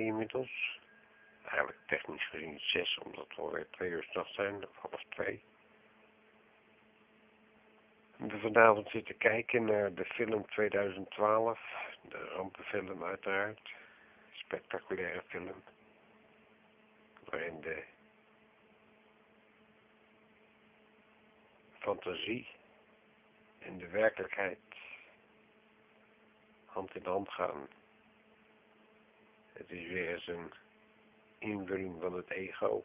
inmiddels. Eigenlijk technisch gezien 6, omdat we alweer 2 uur s'nachts zijn, of half 2. We vanavond zitten kijken naar de film 2012, de rampenfilm uiteraard. Spectaculaire film. Waarin de fantasie en de werkelijkheid hand in hand gaan. Het is weer eens een invulling van het ego,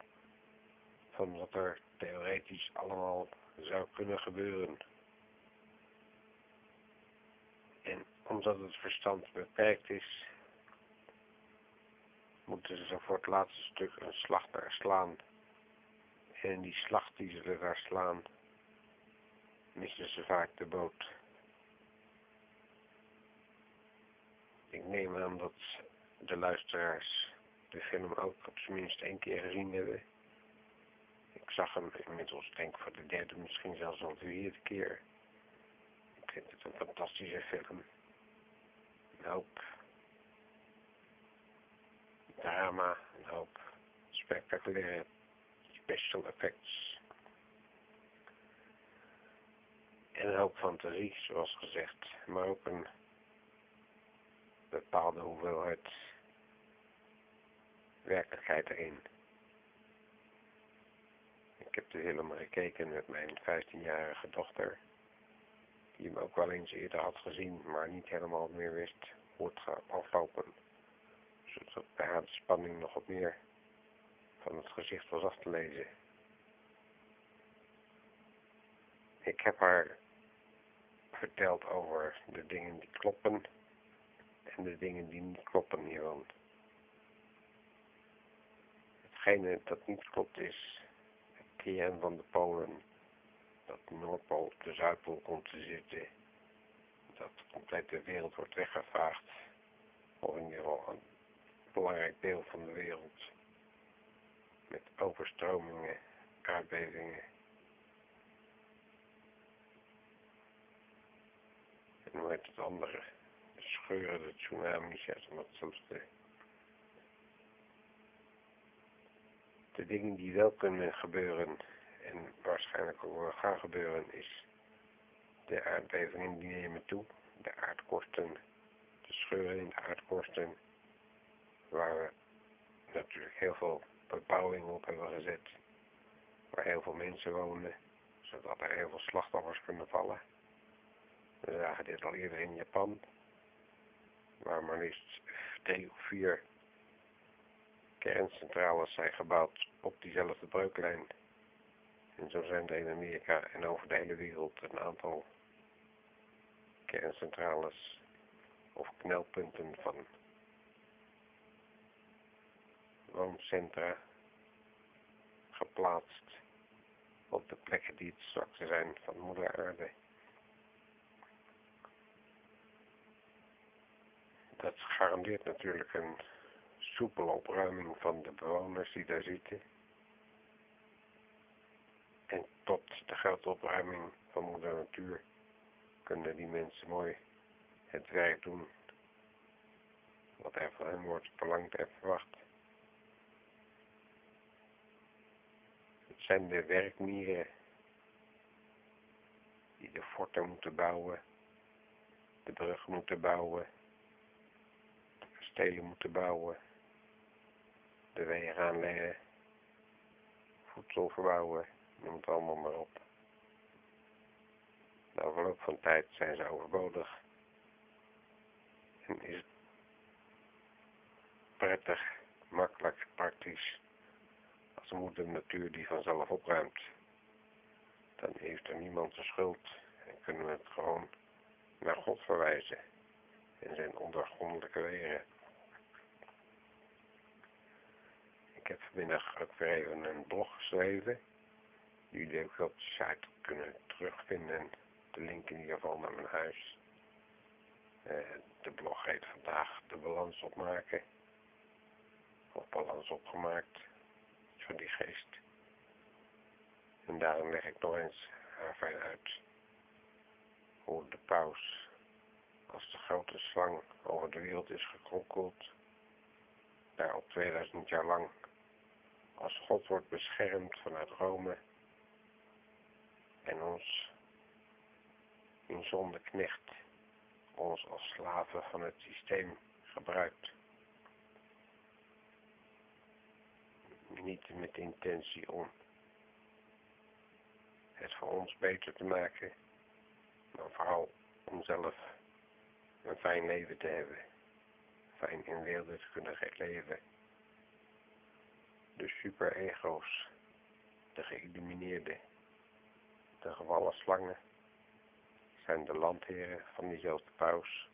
van wat er theoretisch allemaal zou kunnen gebeuren. En omdat het verstand beperkt is, moeten ze voor het laatste stuk een slag daar slaan. En die slag die ze daar slaan, missen ze vaak de boot. Ik neem aan dat de luisteraars de film ook op zijn minst één keer gezien hebben. Ik zag hem inmiddels, denk voor de derde, misschien zelfs al de vierde keer. Ik vind het een fantastische film. Een hoop drama, een hoop spectaculaire special effects. En een hoop fantasie, zoals gezegd, maar ook een bepaalde hoeveelheid werkelijkheid erin. Ik heb de film gekeken met mijn 15-jarige dochter, die hem ook wel eens eerder had gezien, maar niet helemaal meer wist hoe het gaat aflopen. Zodat bij haar spanning nog wat meer van het gezicht was af te lezen. Ik heb haar verteld over de dingen die kloppen en de dingen die niet kloppen hiervan. Hetgene dat niet klopt is het kern van de polen, dat de Noordpool op de Zuidpool komt te zitten, dat de complete wereld wordt weggevaagd, of in ieder geval een belangrijk deel van de wereld, met overstromingen, aardbevingen, en hoe heet het andere? Scheuren, de tsunamis, de, dingen die wel kunnen gebeuren en waarschijnlijk ook gaan gebeuren is de aardbevingen die nemen toe, de aardkorsten, de scheuren in de aardkorsten, waar we natuurlijk heel veel bebouwing op hebben gezet, waar heel veel mensen wonen, zodat er heel veel slachtoffers kunnen vallen. We zagen dit al eerder in Japan, waar maar liefst drie of vier kerncentrales zijn gebouwd op diezelfde breuklijn. En zo zijn er in Amerika en over de hele wereld een aantal kerncentrales of knelpunten van wooncentra geplaatst op de plekken die het zwakste zijn van moeder aarde. Dat garandeert natuurlijk een soepele opruiming van de bewoners die daar zitten. En tot de grote opruiming van moeder natuur kunnen die mensen mooi het werk doen wat er van hen wordt verlangd en verwacht. Het zijn de werkmieren die de forten moeten bouwen, de brug moeten bouwen, kastelen moeten bouwen, de wegen aanleggen, voedsel verbouwen, noem het allemaal maar op. Na verloop van tijd zijn ze overbodig en is het prettig, makkelijk, praktisch als de moeder natuur die vanzelf opruimt. Dan heeft er niemand de schuld en kunnen we het gewoon naar God verwijzen in zijn ondergrondelijke wegen. Heb vanmiddag ook weer even een blog geschreven. Jullie ook op de site kunnen terugvinden. De link in ieder geval naar mijn huis. Uh, de blog heet vandaag de balans opmaken. Of balans opgemaakt. Van die geest. En daarom leg ik nog eens haar fijn uit. Hoe de paus als de grote slang over de wereld is gekronkeld, daar al 2000 jaar lang, als God wordt beschermd vanuit Rome en ons in zonde knecht, ons als slaven van het systeem gebruikt. Niet met intentie om het voor ons beter te maken, maar vooral om zelf een fijn leven te hebben. Fijn in weelde te kunnen leven. De superego's, de geïllumineerde, de gevallen slangen, zijn de landheren van diezelfde paus.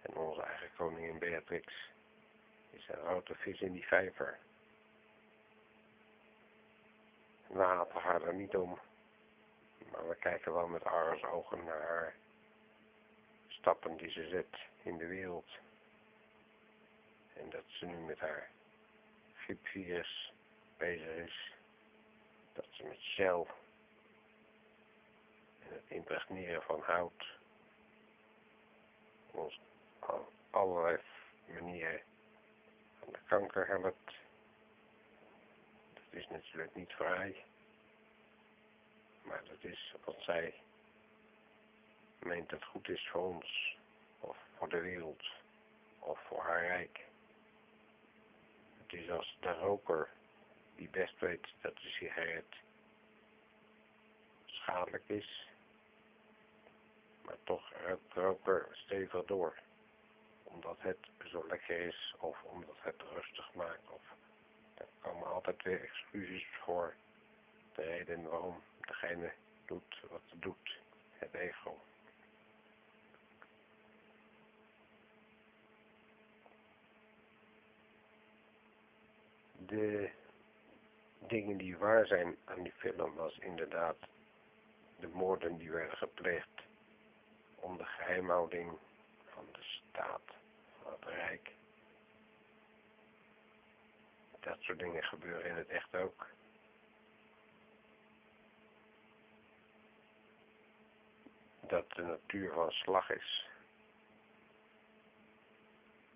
En onze eigen koningin Beatrix is een grote vis in die vijver. We haten haar er niet om, maar we kijken wel met ogen naar haar stappen die ze zet in de wereld. En dat ze nu met haar griepvirus bezig is. Dat ze met Shell en het impregneren van hout ons op allerlei manieren aan de kanker helpt. Dat is natuurlijk niet vrij. Maar dat is wat zij meent dat goed is voor ons, of voor de wereld, of voor haar rijk. Is als de roker die best weet dat de sigaret schadelijk is, maar toch de roker stevig door, omdat het zo lekker is, of omdat het rustig maakt, of er komen altijd weer excuses voor de reden waarom degene doet wat het doet, het ego. De dingen die waar zijn aan die film was inderdaad de moorden die werden gepleegd om de geheimhouding van de staat, van het Rijk. Dat soort dingen gebeuren in het echt ook. Dat de natuur van slag is.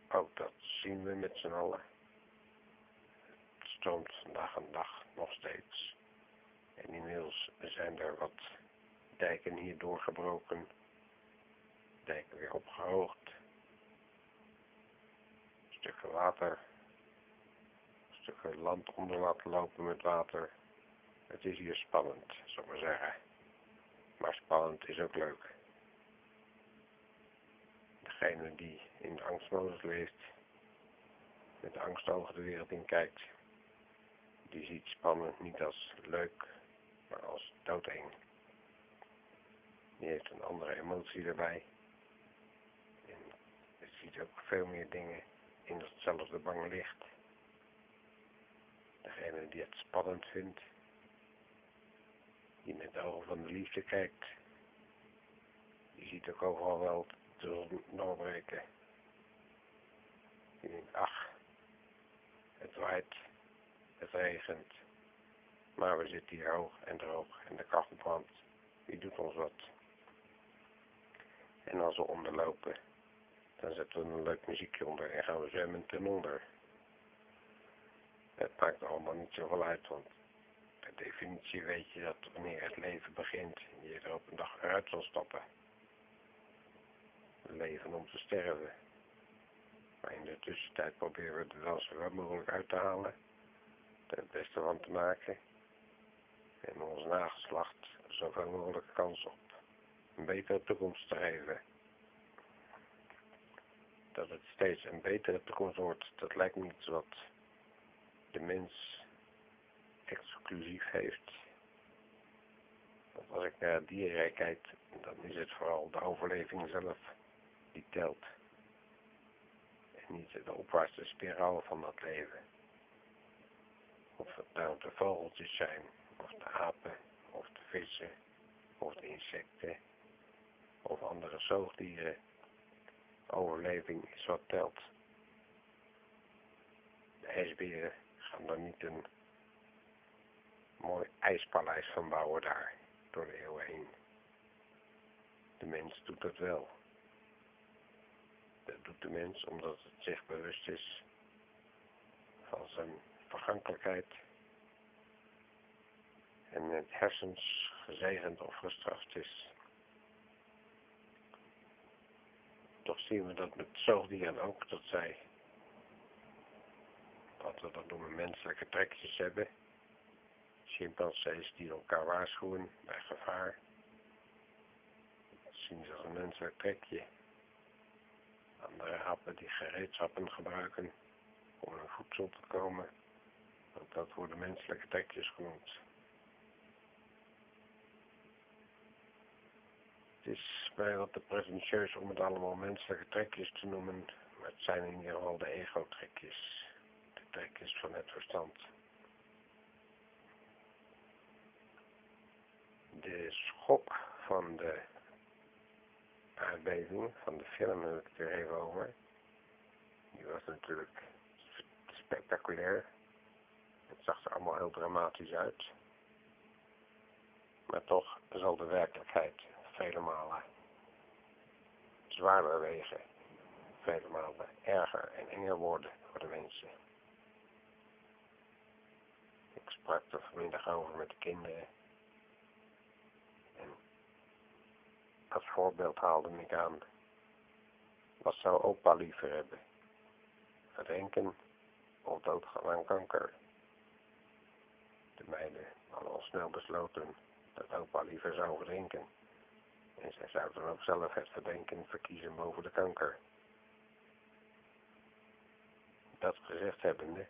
Ook dat zien we met z'n allen stroomt vandaag een dag nog steeds. En inmiddels zijn er wat dijken hier doorgebroken, dijken weer opgehoogd, stukken water, stukken land onder laten lopen met water. Het is hier spannend, zal ik maar zeggen. Maar spannend is ook leuk. Degene die in de angstmodus leeft, met angst over de wereld in kijkt, die ziet spannend niet als leuk, maar als doodeng. Die heeft een andere emotie erbij. En het ziet ook veel meer dingen in datzelfde bange licht. Degene die het spannend vindt, die met de ogen van de liefde kijkt, die ziet ook overal wel de zon doorbreken. Die denkt, ach, het waait het regent. Maar we zitten hier hoog en droog en de kachel brandt. Wie doet ons wat? En als we onderlopen, dan zetten we een leuk muziekje onder en gaan we zwemmen ten onder. Het maakt allemaal niet zoveel uit, want per definitie weet je dat wanneer het leven begint, je er op een dag eruit zal stappen. We leven om te sterven. Maar in de tussentijd proberen we er wel zo mogelijk uit te halen het beste van te maken en ons nageslacht zoveel mogelijk kans op een betere toekomst te geven. Dat het steeds een betere toekomst wordt, dat lijkt me iets wat de mens exclusief heeft. Want als ik naar het dierrijk kijk, dan is het vooral de overleving zelf die telt. En niet de opwaartse spiraal van dat leven. Of het nou de vogeltjes zijn, of de apen, of de vissen, of de insecten, of andere zoogdieren. Overleving is wat telt. De ijsberen gaan er niet een mooi ijspaleis van bouwen daar, door de eeuwen heen. De mens doet dat wel. Dat doet de mens omdat het zich bewust is van zijn vergankelijkheid en met hersens gezegend of gestraft is. Toch zien we dat met zoogdieren ook, dat zij, wat we dat noemen, menselijke trekjes hebben. Chimpansees die elkaar waarschuwen bij gevaar. Zien ze als een menselijk trekje. Andere happen die gereedschappen gebruiken om aan voedsel te komen. Ook dat worden menselijke trekjes genoemd. Het is mij wat te presentieus om het allemaal menselijke trekjes te noemen, maar het zijn in ieder geval de ego-trekjes. De trekjes van het verstand. De schok van de aardbeving, van de film heb ik er over. Die was natuurlijk spectaculair. Het zag er allemaal heel dramatisch uit. Maar toch zal de werkelijkheid vele malen zwaarder wegen, vele malen erger en enger worden voor de mensen. Ik sprak er vanmiddag over met de kinderen. En als voorbeeld haalde ik aan, wat zou opa liever hebben? Verdenken of doodgaan aan kanker? De meiden hadden al snel besloten dat opa liever zou verdrinken. En zij zou dan ook zelf het verdenken verkiezen boven de kanker. Dat gezegd hebbende,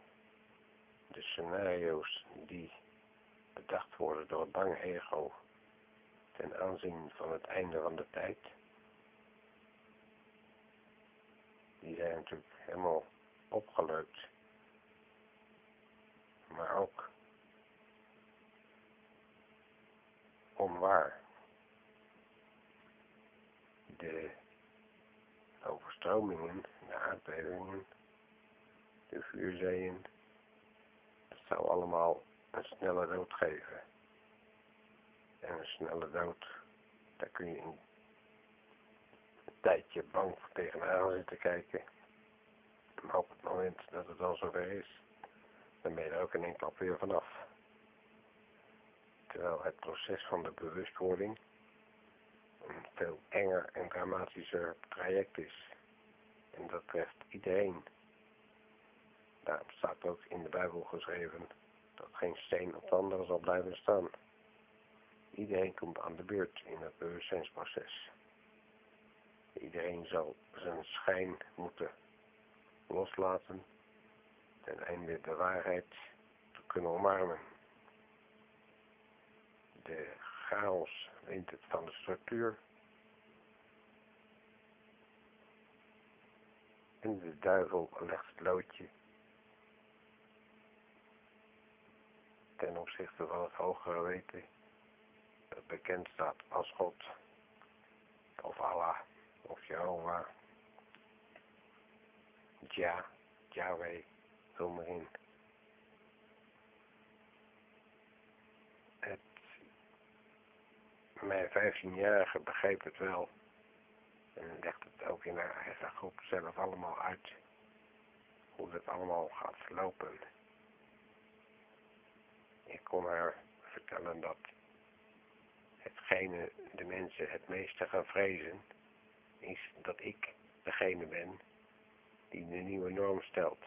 de scenario's die bedacht worden door het bange ego ten aanzien van het einde van de tijd, die zijn natuurlijk helemaal opgeleukt, maar ook onwaar de overstromingen, de aardbevingen, de vuurzeeën, dat zou allemaal een snelle dood geven. En een snelle dood, daar kun je een tijdje bang tegenaan zitten kijken. Maar op het moment dat het al zover is, dan ben je er ook in één klap weer vanaf. Terwijl het proces van de bewustwording een veel enger en dramatischer traject is. En dat treft iedereen. Daarom staat ook in de Bijbel geschreven dat geen steen op de andere zal blijven staan. Iedereen komt aan de beurt in het bewustzijnsproces. Iedereen zal zijn schijn moeten loslaten ten einde de waarheid te kunnen omarmen. De chaos van de structuur. En de duivel legt het loodje ten opzichte van het hogere weten, dat bekend staat als God, of Allah, of Jehovah, Ja, Yahweh, vul maar in. Mijn 15-jarige begreep het wel. En legt het ook in haar eigen groep zelf allemaal uit. Hoe het allemaal gaat lopen. Ik kon haar vertellen dat hetgene de mensen het meeste gaan vrezen, is dat ik degene ben die de nieuwe norm stelt.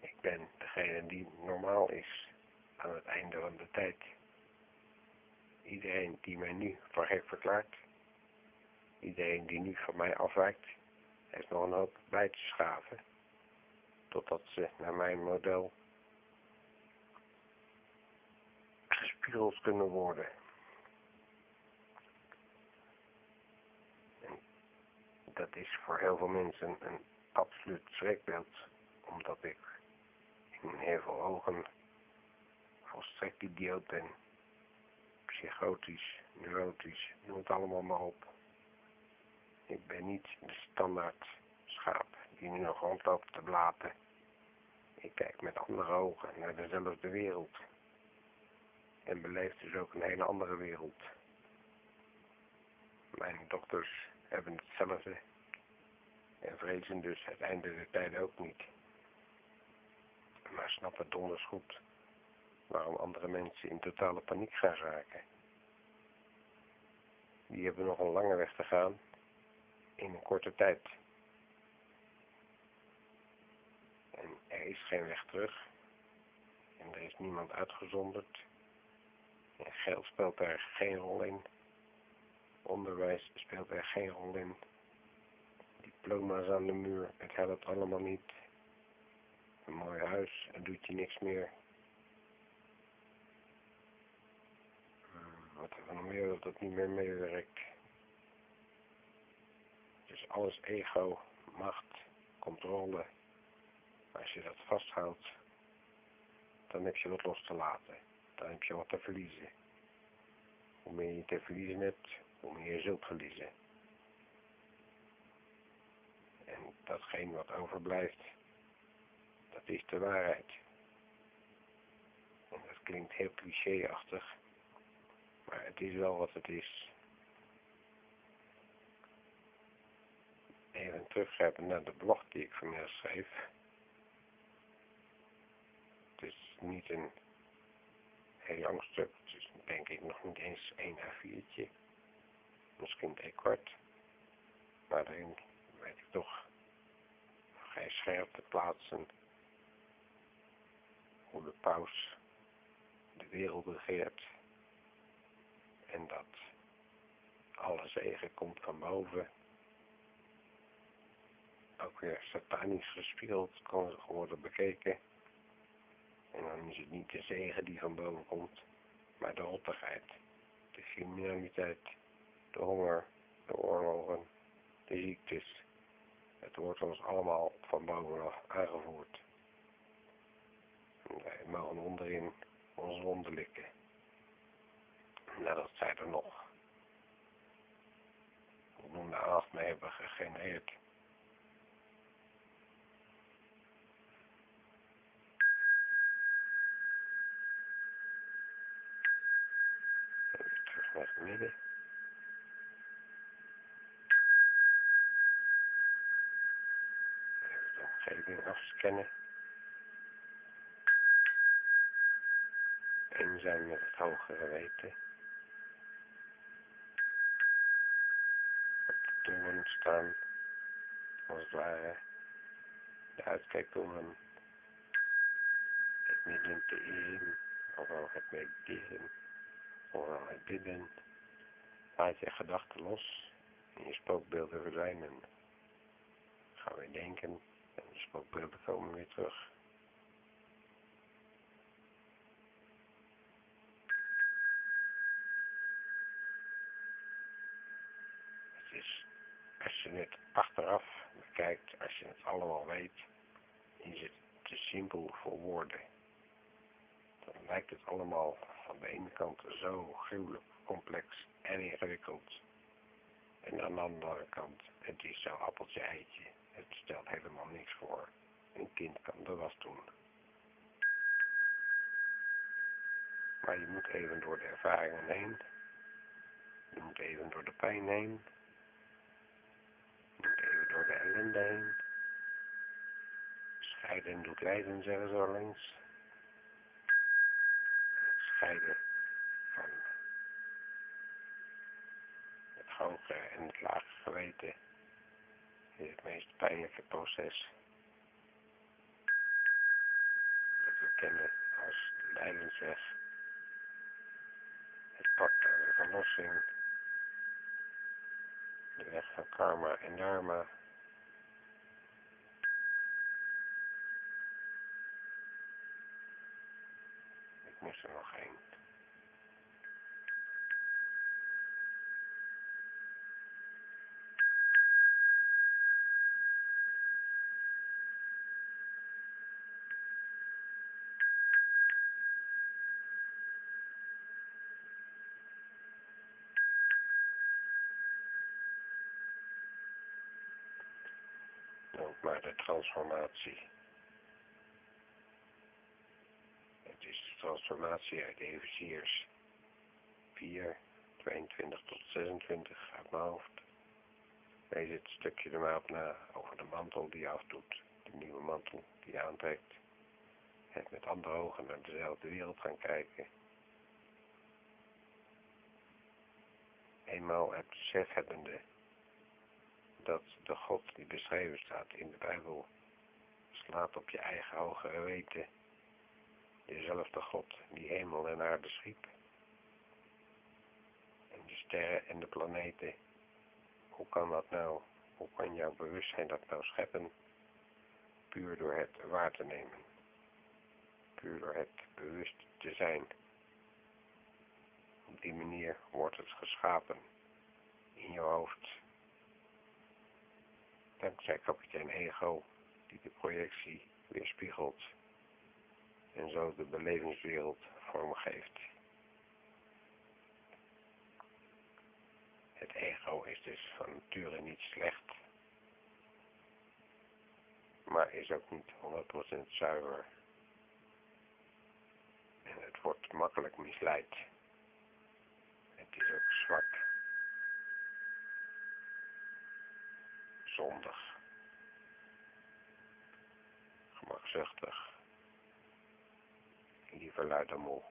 Ik ben degene die normaal is aan het einde van de tijd iedereen die mij nu voor gek verklaart, iedereen die nu van mij afwijkt, heeft nog een hoop bij te schaven, totdat ze naar mijn model gespiegeld kunnen worden. En dat is voor heel veel mensen een absoluut schrikbeeld, omdat ik in heel veel ogen volstrekt idioot ben psychotisch, neurotisch, noem het allemaal maar op. Ik ben niet de standaard schaap die nu nog rondloopt te blaten. Ik kijk met andere ogen naar dezelfde wereld. En beleef dus ook een hele andere wereld. Mijn dokters hebben hetzelfde. En vrezen dus het einde der tijden ook niet. Maar snappen donders goed waarom andere mensen in totale paniek gaan raken. Die hebben nog een lange weg te gaan in een korte tijd. En er is geen weg terug. En er is niemand uitgezonderd. En geld speelt daar geen rol in. Onderwijs speelt er geen rol in. Diploma's aan de muur, het helpt allemaal niet. Een mooi huis, het doet je niks meer. Wat er nog meer dat het niet meer meewerkt. Dus alles ego, macht, controle. Als je dat vasthoudt, dan heb je wat los te laten. Dan heb je wat te verliezen. Hoe meer je te verliezen hebt, hoe meer je zult verliezen. En datgene wat overblijft, dat is de waarheid. En dat klinkt heel clichéachtig, maar het is wel wat het is. Even teruggrijpen naar de blog die ik vanmiddag schreef. Het is niet een heel lang stuk, het is denk ik nog niet eens één A4'tje misschien twee kwart. Maar daarin weet ik toch vrij scherp te plaatsen hoe de paus de wereld regeert. En dat alle zegen komt van boven. Ook weer satanisch gespiegeld kan worden bekeken. En dan is het niet de zegen die van boven komt, maar de rottigheid, de criminaliteit de honger, de oorlogen, de ziektes. Het wordt ons allemaal van bovenaf aangevoerd. En wij mogen onderin ons wonden likken. Nadat zij er nog voldoende aandacht mee hebben gegenereerd. Even terug naar het midden. omgeving afscannen. En zijn met het hogere weten. Staan, als het ware, de uitkijk doen het midden te eren, ofwel het mediteren, ofwel het bidden. Laat je gedachten los en je spookbeelden verdwijnen. Ga weer denken en de spookbeelden komen weer terug. Het is, als je het achteraf bekijkt, als je het allemaal weet, is het te simpel voor woorden. Dan lijkt het allemaal van de ene kant zo gruwelijk complex en ingewikkeld. En aan de andere kant, het is zo appeltje eitje. Het stelt helemaal niks voor. Een kind kan de was doen. Maar je moet even door de ervaringen heen. Je moet even door de pijn heen. Door de ellende heen. Scheiden doet lijden, zeggen ze wel eens. Scheiden van het hoge en het lage geweten is het meest pijnlijke proces. Dat we kennen als de lijdensweg. Het pad naar de verlossing. De weg van karma en dharma. Mis er nog ook maar de transformatie. Het is de transformatie uit Efeziërs 4, 22 tot 26 uit mijn hoofd. Lees het stukje er maar op na over de mantel die je afdoet, de nieuwe mantel die je aantrekt. Het met andere ogen naar dezelfde wereld gaan kijken. Eenmaal het besef hebbende dat de God die beschreven staat in de Bijbel slaat op je eigen hogere weten. Dezelfde God die hemel en aarde schiep. En de sterren en de planeten. Hoe kan dat nou? Hoe kan jouw bewustzijn dat nou scheppen? Puur door het waar te nemen. Puur door het bewust te zijn. Op die manier wordt het geschapen in je hoofd. Dankzij kapitein Ego die de projectie weerspiegelt en zo de belevingswereld vormgeeft. Het ego is dus van nature niet slecht, maar is ook niet 100% zuiver. En het wordt makkelijk misleid. Het is ook zwak. Zondig. gemakzuchtig. Liever luid dan moe.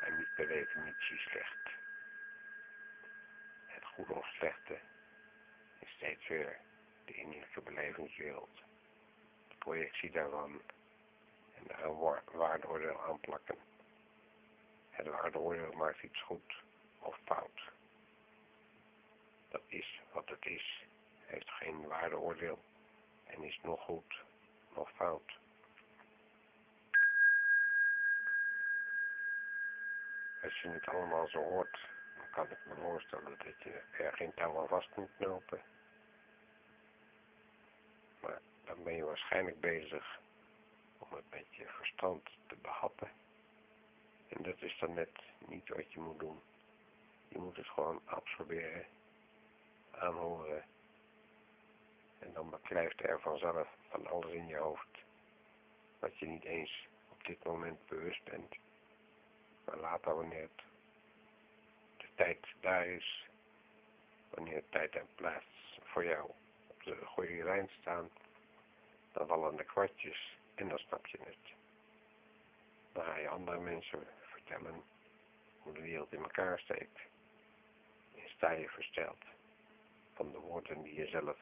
Maar niet per definitie slecht. Het goede of slechte is steeds weer de innerlijke belevingswereld. De projectie daarvan en daar een waardeoordeel aanplakken. Het waardeoordeel maakt iets goed of fout. Dat is wat het is, heeft geen waardeoordeel en is nog goed, nog fout. Als je het allemaal zo hoort, dan kan ik me voorstellen dat je er geen touw aan vast moet knopen. Maar dan ben je waarschijnlijk bezig om het met je verstand te behappen. En dat is dan net niet wat je moet doen. Je moet het gewoon absorberen, aanhoren en dan beklijft er vanzelf van alles in je hoofd. Wat je niet eens op dit moment bewust bent. Maar later wanneer het de tijd daar is. Wanneer tijd en plaats voor jou op de goede lijn staan. Dan vallen de kwartjes en dan snap je het. Dan ga je andere mensen vertellen hoe de wereld in elkaar steekt. En sta je versteld van de woorden die je zelf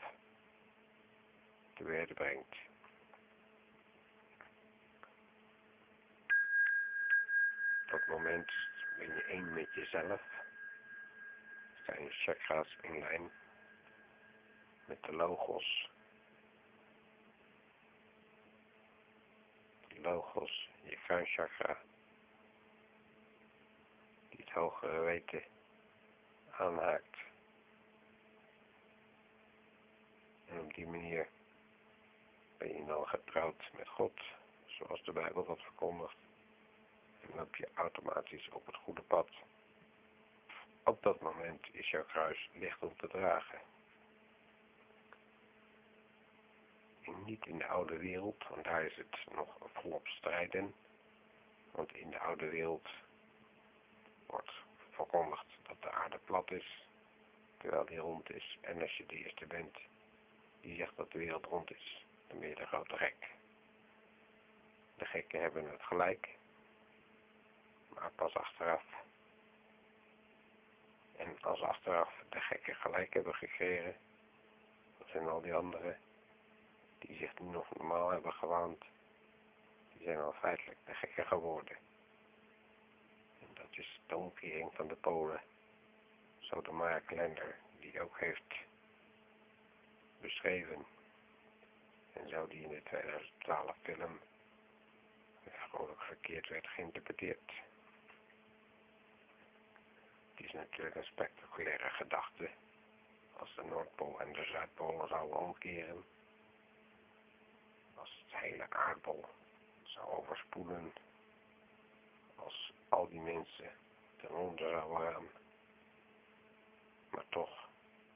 te werden brengt. Dat moment ben je één met jezelf. Zijn chakra's in lijn met de logos. De logos, je kruinchakra, die het hogere weten aanhaakt. En op die manier ben je dan getrouwd met God, zoals de Bijbel dat verkondigt. Loop je automatisch op het goede pad. Op dat moment is jouw kruis licht om te dragen. En niet in de oude wereld, want daar is het nog volop strijden. Want in de oude wereld wordt verkondigd dat de aarde plat is, terwijl die rond is. En als je de eerste bent die zegt dat de wereld rond is, dan ben je de grote gek. De gekken hebben het gelijk, maar pas achteraf. En als achteraf de gekken gelijk hebben gekregen, dat zijn al die anderen die zich nu nog normaal hebben gewaand, die zijn al feitelijk de gekken geworden. En dat is de omkering van de Polen, zo de Mark Lender, die ook heeft beschreven en zo die in de 2012 film vrolijk verkeerd werd geïnterpreteerd. Het is natuurlijk een spectaculaire gedachte als de Noordpool en de Zuidpool zouden omkeren. Als het hele aardbol zou overspoelen. Als al die mensen ten onder zouden gaan. Maar toch,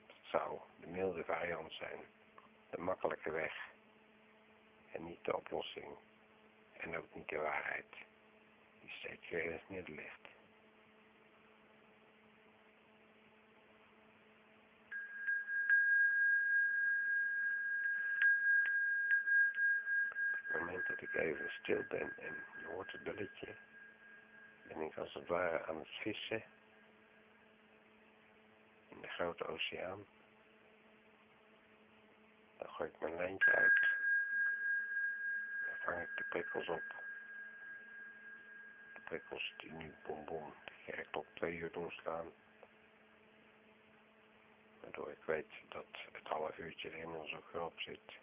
het zou de milde variant zijn. De makkelijke weg en niet de oplossing en ook niet de waarheid die steeds weer in het midden ligt. Dat ik even stil ben en je hoort het belletje, ben ik als het ware aan het vissen in de grote oceaan. Dan gooi ik mijn lijntje uit. Dan vang ik de prikkels op. De prikkels die nu bom de kerkklok twee uur doen slaan. Waardoor ik weet dat het half uurtje er ook weer op zit.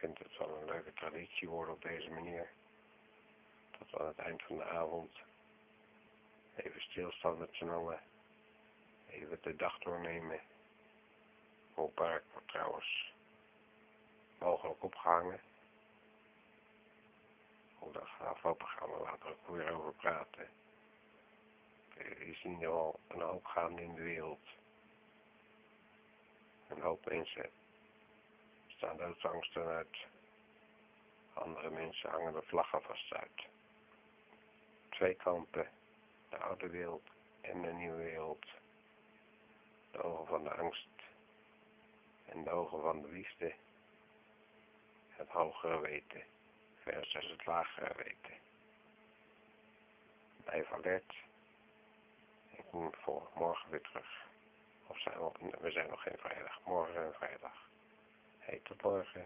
Ik vind het wel een leuke traditie worden op deze manier. Dat we aan het eind van de avond even stilstaan met z'n allen. Even de dag doornemen. Hopelijk wordt trouwens mogelijk opgehangen. Hoe dat afgelopen gaan we later ook weer over praten. Je ziet nu al een hoop gaande in de wereld. Een hoop mensen staan doodsangsten uit. Andere mensen hangen de vlaggen vast uit. Twee kampen, de oude wereld en de nieuwe wereld. De ogen van de angst en de ogen van de liefde. Het hogere weten versus het lagere weten. Blijf alert. Ik kom voor morgen weer terug. Of zijn we, we zijn nog geen vrijdag. Morgen een vrijdag. Tot morgen.